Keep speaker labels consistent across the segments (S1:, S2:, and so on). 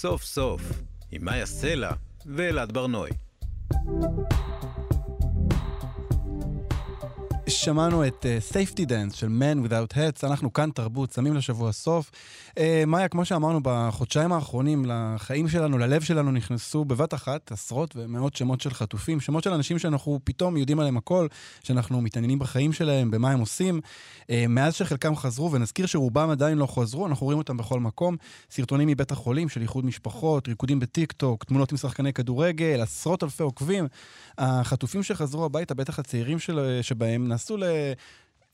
S1: סוף סוף, עם מאיה סלע ואלעד ברנועי.
S2: שמענו את uh, Safety Dance של Man Without Hats, אנחנו כאן תרבות, שמים לשבוע סוף. Uh, מאיה, כמו שאמרנו, בחודשיים האחרונים לחיים שלנו, ללב שלנו, נכנסו בבת אחת עשרות ומאות שמות של חטופים, שמות של אנשים שאנחנו פתאום יודעים עליהם הכל, שאנחנו מתעניינים בחיים שלהם, במה הם עושים. Uh, מאז שחלקם חזרו, ונזכיר שרובם עדיין לא חזרו, אנחנו רואים אותם בכל מקום. סרטונים מבית החולים של איחוד משפחות, ריקודים בטיק טוק, תמונות עם שחקני כדורגל, עשרות אלפי עוקבים. החטופים שחזרו הביתה, בטח הצעירים של, שבהם, נסו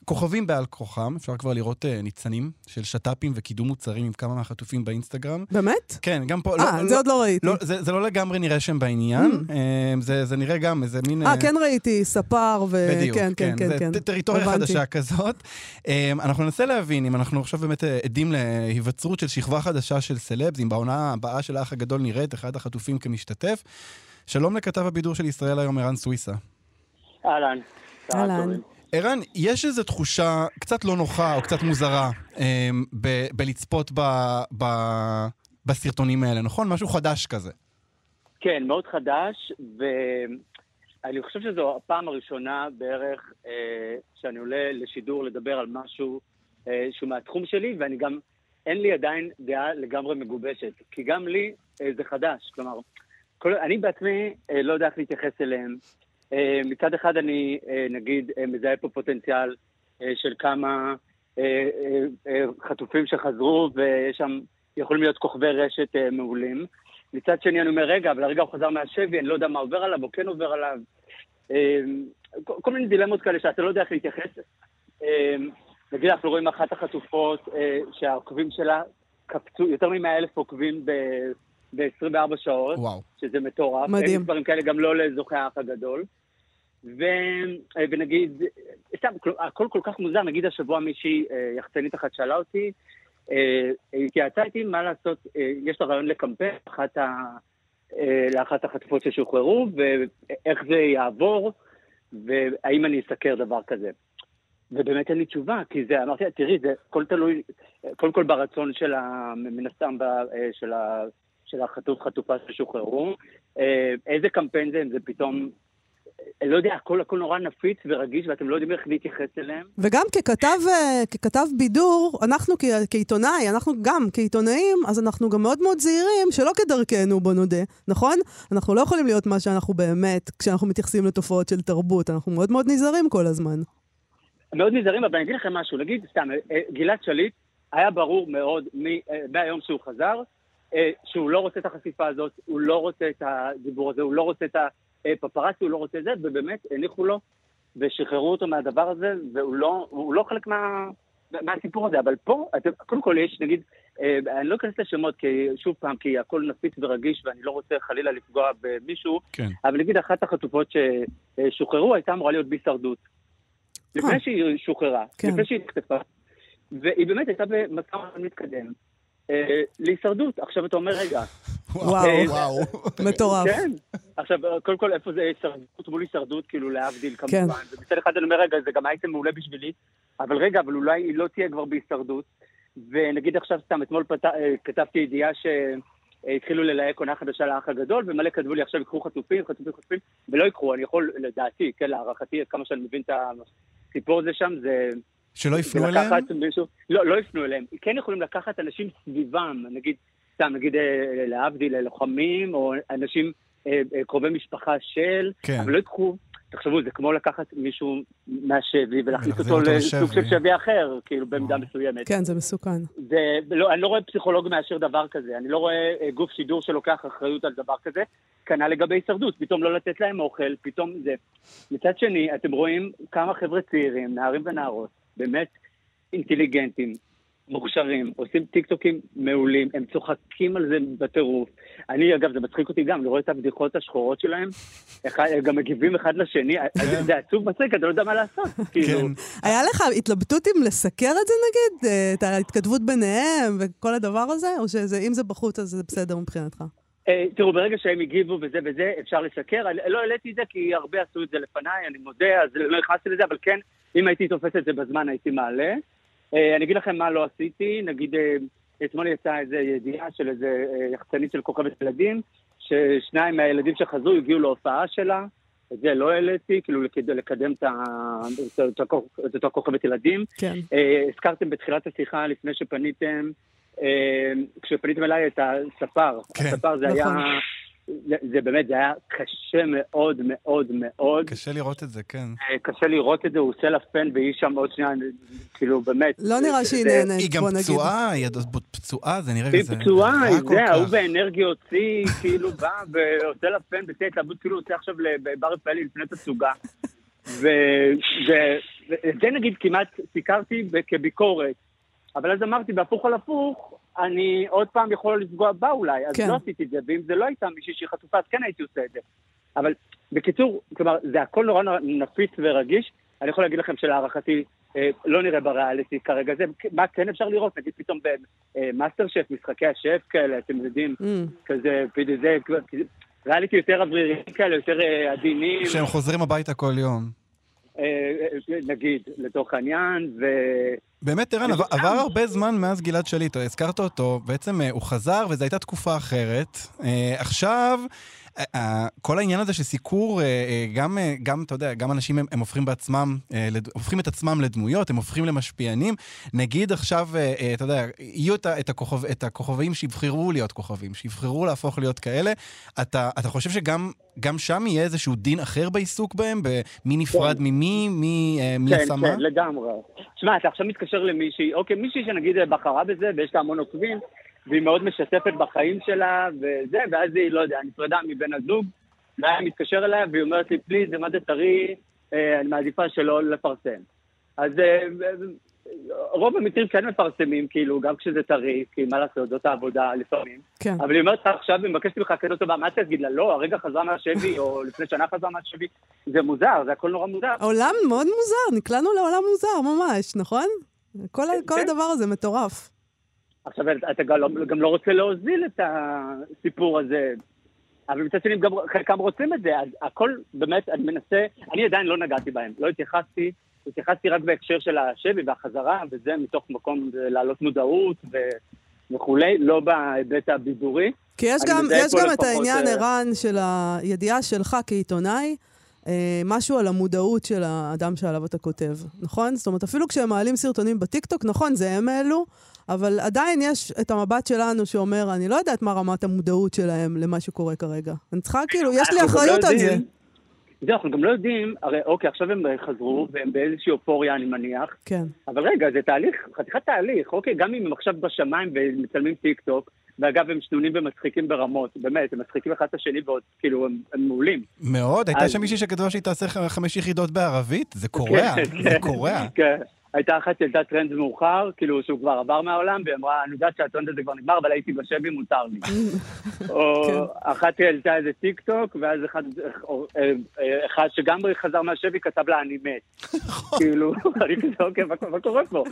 S2: לכוכבים בעל כוחם, אפשר כבר לראות uh, ניצנים של שת"פים וקידום מוצרים עם כמה מהחטופים באינסטגרם.
S3: באמת?
S2: כן, גם פה...
S3: אה,
S2: לא,
S3: זה
S2: לא,
S3: עוד לא ראיתי.
S2: לא, זה, זה לא לגמרי נראה שהם בעניין, mm. uh, זה, זה נראה גם איזה מין...
S3: אה, uh, כן ראיתי, ספר ו...
S2: בדיוק,
S3: כן, כן, כן.
S2: זה
S3: כן.
S2: טריטוריה
S3: הבנתי.
S2: חדשה כזאת. אנחנו ננסה להבין אם אנחנו עכשיו באמת עדים להיווצרות של שכבה חדשה של סלבס, אם בעונה הבאה של האח הגדול נראית אחד החטופים כמשתתף. שלום לכתב הבידור של ישראל היום, ערן סוויסה.
S4: אהלן.
S3: אהלן.
S2: ערן, יש איזו תחושה קצת לא נוחה או קצת מוזרה אמ, ב- בלצפות ב- ב- בסרטונים האלה, נכון? משהו חדש כזה.
S4: כן, מאוד חדש, ואני חושב שזו הפעם הראשונה בערך אה, שאני עולה לשידור לדבר על משהו אה, שהוא מהתחום שלי, ואני גם, אין לי עדיין דעה לגמרי מגובשת, כי גם לי אה, זה חדש. כלומר, כל, אני בעצמי אה, לא יודע איך להתייחס אליהם. אה, מצד אחד אני, אה, נגיד, אה, מזהה פה פוטנציאל של כמה חטופים שחזרו, ויש שם, יכולים להיות כוכבי רשת מעולים. מצד שני אני אומר, רגע, אבל הרגע הוא חזר מהשבי, אני לא יודע מה עובר עליו או כן עובר עליו. כל, מיני דילמות כאלה שאתה לא יודע איך להתייחס. נגיד, אנחנו רואים אחת החטופות שהעוקבים שלה קפצו, יותר מ-100 אלף עוקבים ב... ב-24 שעות,
S2: וואו.
S4: שזה מטורף.
S3: מדהים.
S4: אין דברים כאלה גם לא לזוכה האח הגדול. ו... אה, ונגיד, סתם, כל- הכל כל כך מוזר, נגיד השבוע מישהי, אה, יחצנית אחת שאלה אותי, אה, התייעצה איתי מה לעשות, יש לה רעיון לקמפיין אחת ה... לאחת החטופות ששוחררו, ואיך זה יעבור, והאם אני אסקר דבר כזה. ובאמת אין לי תשובה, כי זה, אמרתי תראי, זה הכל תלוי, קודם כל ברצון של ה... מן הסתם, של החטוף חטופה ששוחררו. איזה קמפיין זה, אם זה פתאום, לא יודע, הכל הכל נורא נפיץ ורגיש ואתם לא יודעים איך להתייחס אליהם.
S3: וגם ככתב, אה, ככתב בידור, אנחנו כעיתונאי, אנחנו גם כעיתונאים, אז אנחנו גם מאוד מאוד זהירים, שלא כדרכנו, בוא נודה, נכון? אנחנו לא יכולים להיות מה שאנחנו באמת, כשאנחנו מתייחסים לתופעות של תרבות, אנחנו מאוד מאוד נזהרים כל הזמן.
S4: מאוד נזהרים, אבל אני אגיד לכם משהו, נגיד, סתם, אה, גלעד שליט, היה ברור מאוד אה, מהיום שהוא חזר, אה, שהוא לא רוצה את החשיפה הזאת, הוא לא רוצה את הדיבור הזה, הוא לא רוצה את הפפרצי, הוא לא רוצה את זה, ובאמת הניחו לו ושחררו אותו מהדבר הזה, והוא לא, לא חלק מה, מהסיפור הזה. אבל פה, אתם, קודם כל יש, נגיד, אה, אני לא אכנס לשמות, כי שוב פעם, כי הכל נפיץ ורגיש, ואני לא רוצה חלילה לפגוע במישהו,
S2: כן.
S4: אבל נגיד אחת החטופות ששוחררו הייתה אמורה להיות בהישרדות. לפני
S3: אה.
S4: שהיא שוחררה,
S3: כן.
S4: לפני שהיא נחטפה, והיא באמת הייתה ומתן מתקדם. אה, להישרדות. עכשיו אתה אומר, רגע,
S3: וואו.
S4: אה,
S2: וואו.
S3: מטורף.
S4: כן. עכשיו, קודם כל, איפה זה הישרדות מול הישרדות, כאילו להבדיל
S3: כן.
S4: כמובן. ומצד אחד אני אומר, רגע, זה גם אייטם מעולה בשבילי, אבל רגע, אבל אולי היא לא תהיה כבר בהישרדות. ונגיד עכשיו סתם, אתמול. אה, כתבתי ידיעה שהתחילו ללהק עונה חדשה לאח הגדול, ומלא כתבו לי עכשיו ייקחו חטופים, חטופים, חטופים, ולא ייקחו, אני יכול, לדעתי, כן, להערכתי, עד כמה שאני מבין את הסיפור הזה שם, זה...
S2: שלא יפנו אליהם?
S4: מישהו, לא, לא יפנו אליהם. כן יכולים לקחת אנשים סביבם, נגיד, סתם, נגיד, אה, להבדיל, לוחמים, או אנשים אה, אה, קרובי משפחה של,
S2: כן.
S4: אבל לא ייקחו, תחשבו, זה כמו לקחת מישהו מהשבי ולהכניס אותו לסוג. של שבי אחר, כאילו, במידה מסוימת.
S3: כן, זה מסוכן.
S4: זה, לא, אני לא רואה פסיכולוג מאשר דבר כזה, אני לא רואה אה, גוף שידור שלוקח אחריות על דבר כזה, כנ"ל לגבי הישרדות, פתאום לא לתת להם אוכל, פתאום זה. מצד שני, אתם רואים כמה חבר'ה צעירים, נערים ונערות, באמת אינטליגנטים, מוכשרים, עושים טיקטוקים מעולים, הם צוחקים על זה בטירוף. אני, אגב, זה מצחיק אותי גם, אני רואה את הבדיחות השחורות שלהם, אחד, הם גם מגיבים אחד לשני, זה- זה עצוב מצחיק, אתה לא יודע מה לעשות. כאילו,
S2: כן.
S3: היה לך התלבטות אם לסקר את זה נגיד? אה, את ההתכתבות ביניהם וכל הדבר הזה? או שאם זה בחוץ אז זה בסדר מבחינתך?
S4: אה, תראו, ברגע שהם הגיבו וזה וזה, אפשר. אני לא העליתי את זה כי הרבה עשו את זה לפניי, אני מודה, אז לא נכנסתי לזה, אבל כן, אם הייתי תופס את זה בזמן הייתי מעלה. אה, אני אגיד לכם מה לא עשיתי, נגיד, אה, אתמול יצאה איזו ידיעה של איזה אה, יחצנית של כוכבת ילדים, ששניים מהילדים שחזרו הגיעו להופעה שלה. את זה לא העליתי, כאילו כדי לקדם את, ה... את, אותו כוכבת ילדים.
S3: כן.
S4: הזכרתם בתחילת השיחה, לפני שפניתם, כשפניתם אליי את הספר.
S2: כן.
S4: הספר זה
S3: נכון.
S4: היה... זה, זה באמת, זה היה קשה מאוד מאוד מאוד.
S2: קשה לראות את זה, כן.
S4: אה, קשה לראות את זה, הוא עושה לה פן והיא שם עוד שנייה, כאילו באמת.
S3: לא נראה שהיא
S4: זה-
S3: נהנית,
S2: היא גם
S3: בוא נגיד.
S2: פצועה, היא עוד פצועה, זה נראה
S4: היא
S2: כזה...
S4: פצועה,
S2: רע כל
S4: זה, ההוא
S2: כך.
S4: באנרגיה הוציא, כאילו בא ועושה לה פן בשיא התלהבות, כאילו הוא עושה עכשיו לבר רפאלי לפני תצוגה. ואת זה נגיד כמעט סיקרתי כביקורת. אבל אז אמרתי, בהפוך על הפוך, אני עוד פעם יכול לפגוע בה אולי, אז
S3: כן.
S4: לא עשיתי את זה, ואם זה לא הייתה מישהי שהיא חטופה, אז כן הייתי עושה את זה. אבל בקיצור, כלומר, זה הכל נורא נפיץ ורגיש. אני יכול להגיד לכם שלהערכתי, אה, לא נראה בריאליטי כרגע. זה, מה כן אפשר לראות? נגיד פתאום במאסטר שף, משחקי השף כאלה, אתם יודעים,
S3: Mm.
S4: כזה, פתאום זה, ריאליטי יותר אווריריים כאלה, יותר אה, עדינים.
S2: שהם חוזרים הביתה כל יום.
S4: אה, אה, נגיד, לתוך העניין, ו...
S2: באמת, ערן, עבר, הרבה זמן מאז גלעד שליט, הזכרת אותו, בעצם אה, הוא חזר וזו הייתה תקופה אחרת. אה, עכשיו, כל העניין הזה של סיקור, אה, אה, גם, אה, גם, אתה יודע, גם אנשים הם, הם הופכים בעצמם. הופכים את עצמם לדמויות, הם הופכים למשפיענים. נגיד עכשיו, אתה יודע, יהיו את, את, הכוכב, את הכוכבים שיבחרו להיות כוכבים, שיבחרו להפוך להיות כאלה. אתה, אתה חושב שגם גם שם יהיה איזשהו דין אחר בעיסוק בהם? במי נפרד ממי, מי, מי
S4: כן,
S2: עשה מה?
S4: כן, לגמרי. תשמע, אתה עכשיו מתקשר למישהי, אוקיי, מישהי שנגיד בחרה בזה ויש לה המון עוקבים, והיא מאוד משתפת בחיים שלה, וזה, ואז היא, לא יודע, נפרדה מבן הזוג, והיה מתקשר אליה והיא אומרת לי, please, זה מה זה טרי, אה, אני מעדיפה שלא לפרסם. אז אה, רוב המקרים כן מפרסמים, כאילו, גם כשזה טרי, כי מה לעשות, זאת העבודה לפעמים.
S3: כן.
S4: אבל היא אומרת לך עכשיו, היא מבקשת ממך כזאת טובה, מה תגיד לה? לא, הרגע חזרה מהשבי, או לפני שנה חזרה מהשבי, זה מוזר, זה הכל נורא מוזר.
S3: עולם מאוד מוזר, נקלענו לעולם מוזר ממש, נכון? כל, ה- כל
S4: כן.
S3: הדבר הזה מטורף.
S4: עכשיו, אתה גם לא, גם לא רוצה להוזיל את הסיפור הזה, אבל מצד שני, גם חלקם רוצים את זה, אז הכל באמת, אני מנסה, אני עדיין לא נגעתי בהם, לא התייחסתי, התייחסתי רק בהקשר של השבי והחזרה, וזה מתוך מקום להעלות מודעות ו... וכולי, לא בהיבט הבידורי.
S3: כי יש גם, יש גם את העניין,
S4: אה,
S3: ערן, של הידיעה שלך כעיתונאי, משהו על המודעות של האדם שעליו אתה כותב, נכון? זאת אומרת, אפילו כשהם מעלים סרטונים בטיקטוק, נכון, זה הם אלו, אבל עדיין יש את המבט שלנו שאומר, אני לא יודעת מה רמת המודעות שלהם למה שקורה כרגע. אני צריכה, כאילו, יש לי
S4: גם
S3: אחריות
S4: לא
S3: על זה.
S4: זהו, אנחנו גם לא יודעים, הרי אוקיי, עכשיו הם חזרו, והם באיזושהי אופוריה, אני מניח,
S3: כן.
S4: אבל רגע, זה תהליך, חתיכת תהליך, אוקיי, גם אם הם עכשיו בשמיים ומצלמים טיק טוק, ואגב, הם שנונים ומצחיקים ברמות, באמת, הם מצחיקים אחד את השני ועוד, כאילו, הם, הם מעולים.
S2: מאוד, הייתה
S4: אז-
S2: שם מישהי שכתבה שהיא תעשה חמש יחידות בערבית? זה קורע,
S4: כן,
S2: זה
S4: כן,
S2: קורע.
S4: כן. הייתה אחת שהעלתה טרנד מאוחר, כאילו שהוא כבר עבר מהעולם, והיא אמרה, אני יודעת שהטרנד הזה כבר נגמר, אבל הייתי בשבי, מותר לי. או
S3: כן.
S4: אחת העלתה איזה טיק טוק, ואז אחד, אה, אה, אחד שגם חזר מהשבי כתב לה, אני מת. כאילו, אני כזה, אוקיי, מה קורה פה?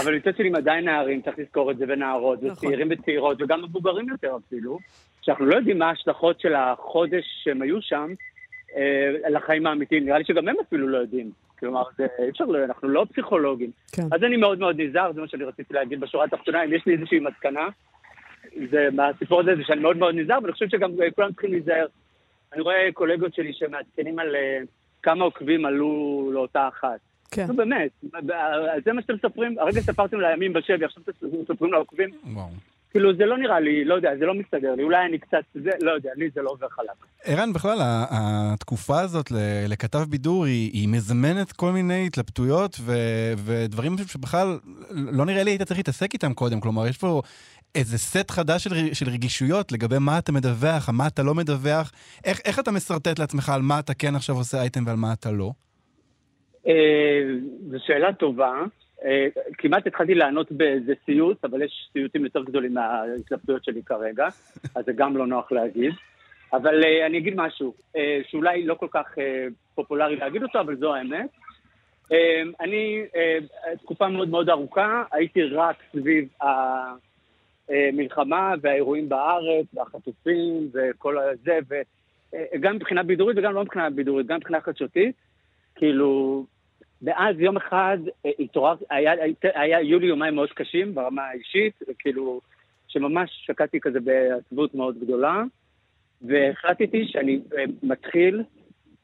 S4: אבל מצד שני, הם עדיין נערים, צריך לזכור את זה, ונערות,
S3: נכון.
S4: וצעירים וצעירות, וגם מבוגרים יותר אפילו, שאנחנו לא יודעים מה ההשלכות של החודש שהם היו שם אה, לחיים האמיתיים. נראה לי שגם הם אפילו לא יודעים. כלומר, זה, אי אפשר, אנחנו לא פסיכולוגים.
S3: כן.
S4: אז אני מאוד מאוד נזהר, זה מה שאני רציתי להגיד בשורה התחתונה, אם יש לי איזושהי מסקנה, זה מהסיפור הזה, זה שאני מאוד מאוד נזהר, ואני חושב שגם אה, כולם צריכים להיזהר. אני רואה קולגות שלי שמעדכנים על אה, כמה עוקבים עלו לאותה אחת.
S3: כן.
S4: נו באמת, זה מה שאתם מספרים, הרגע ספרתם לימים בשבי, עכשיו אתם מספרים לעוקבים,
S2: וואו.
S4: כאילו זה לא נראה לי, לא יודע, זה לא מסתדר לי, אולי אני קצת, זה, לא יודע, לי זה לא עובר חלק.
S2: ערן, בכלל, התקופה הזאת לכתב בידור היא, היא מזמנת כל מיני התלבטויות ו- ודברים שבכלל לא נראה לי היית צריך להתעסק איתם קודם. כלומר, יש פה איזה סט חדש של, של רגישויות לגבי מה אתה מדווח, מה אתה לא מדווח. איך, איך אתה משרטט לעצמך על מה אתה כן עכשיו עושה אייטם ועל מה אתה לא?
S4: אה, זו שאלה טובה. אה, כמעט התחלתי לענות באיזה סיוט, אבל יש סיוטים יותר גדולים מההתלבטויות שלי כרגע, אז זה גם לא נוח להגיד. אבל אה, אני אגיד משהו, שאולי לא כל כך פופולרי להגיד אותו, אבל זו האמת. אני תקופה מאוד מאוד ארוכה הייתי רק סביב המלחמה והאירועים בארץ, והחטופים וכל זה, וגם מבחינה בידורית וגם לא מבחינה בידורית, גם מבחינה חדשותית. כאילו, ואז יום אחד אה, התעוררתי, היה, היה, היו לי יומיים מאוד קשים ברמה האישית, כאילו, שממש שקעתי כזה בעצבות מאוד גדולה, והחלטתי שאני אה, מתחיל,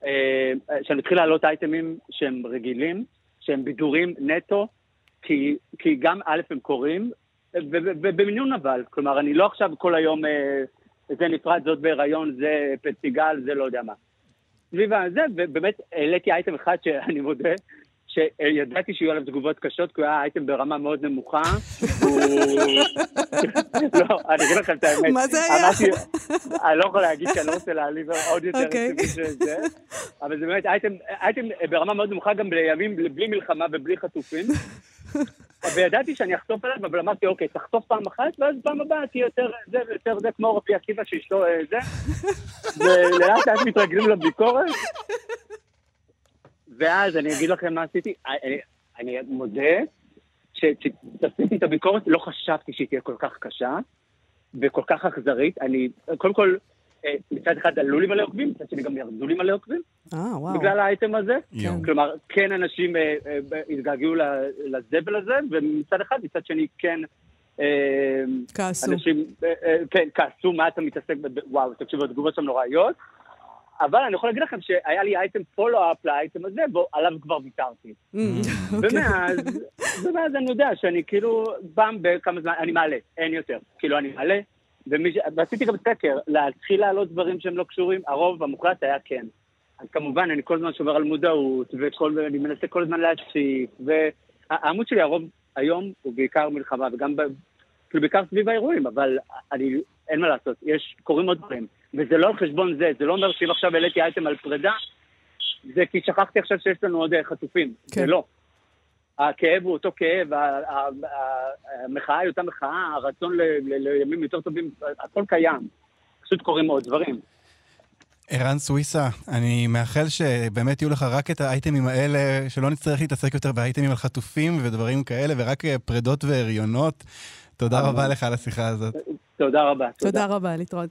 S4: אה, שאני מתחיל להעלות אייטמים שהם רגילים, שהם בידורים נטו, כי, כי גם א' הם קורים, ובמינון אבל, כלומר, אני לא עכשיו כל היום, זה נפרד, זאת בהיריון, זה פסטיגל, זה לא יודע מה. סביב הזה, ובאמת העליתי אייטם אחד שאני מודה, שידעתי שיהיו עליו תגובות קשות, כי הוא היה אייטם ברמה מאוד נמוכה. לא, אני אגיד לכם את האמת.
S3: מה זה היה?
S4: אני לא יכול להגיד כי אני לא רוצה להעליב עוד יותר את
S3: אוקיי.
S4: מי שזה, אבל זה באמת אייטם ברמה מאוד נמוכה גם בימים בלי מלחמה ובלי חטופים. וידעתי שאני אחטוף עליו, אבל אמרתי, אוקיי, תחטוף פעם אחת, ואז פעם הבאה תהיה יותר זה ויותר זה, כמו רבי עקיבא שאשתו אה, זה. ולאט לאט מתרגלים לביקורת. ואז אני אגיד לכם מה עשיתי. אני, אני מודה שכשעשיתי את הביקורת, לא חשבתי שהיא תהיה כל כך קשה וכל כך אכזרית. אני, קודם כל, אה, מצד אחד עלו לי מלא עוקבים, מצד שני גם ירדו לי מלא עוקבים.
S3: אה, וואו.
S4: בגלל האייטם הזה.
S2: יואו.
S4: כלומר, כן אנשים אה, אה, התגעגעו לזבל הזה, ומצד אחד, מצד שני כן... אה,
S3: כעסו.
S4: אנשים, אה, אה, כן, כעסו, מה אתה מתעסק, וואו, תקשיבו, התגובות שם נוראיות. אבל אני יכול להגיד לכם שהיה לי אייטם פולו-אפ לאייטם הזה, ועליו כבר ויתרתי.
S3: Mm, אוקיי.
S4: ומאז, ומאז אני יודע שאני כאילו, פעם בכמה זמן, אני מעלה, אין יותר. כאילו, אני מעלה, ומי. ועשיתי גם סקר, להתחיל להעלות דברים שהם לא קשורים, הרוב המוחלט היה כן. אז כמובן, אני כל הזמן שומר על מודעות, ואני מנסה כל הזמן להציף, והעמוד שלי, הרוב היום, הוא בעיקר מלחמה, וגם, ב... כאילו, בעיקר סביב האירועים, אבל אני, אין מה לעשות, יש, קורים עוד דברים. וזה לא על חשבון זה, זה לא אומר שאם עכשיו העליתי אייטם על פרידה, זה כי שכחתי עכשיו שיש לנו עוד אה, חטופים.
S3: כן.
S4: זה לא. הכאב הוא אותו כאב, המחאה היא אותה מחאה, הרצון לימים יותר טובים, הכל קיים. פשוט קורים עוד דברים.
S2: ערן סוויסה, אני מאחל שבאמת יהיו לך רק את האייטמים האלה, שלא נצטרך להתעסק יותר באייטמים על חטופים ודברים כאלה, ורק אה, פרדות והריונות. תודה רבה לך על השיחה הזאת.
S4: תודה רבה.
S3: תודה רבה, להתראות.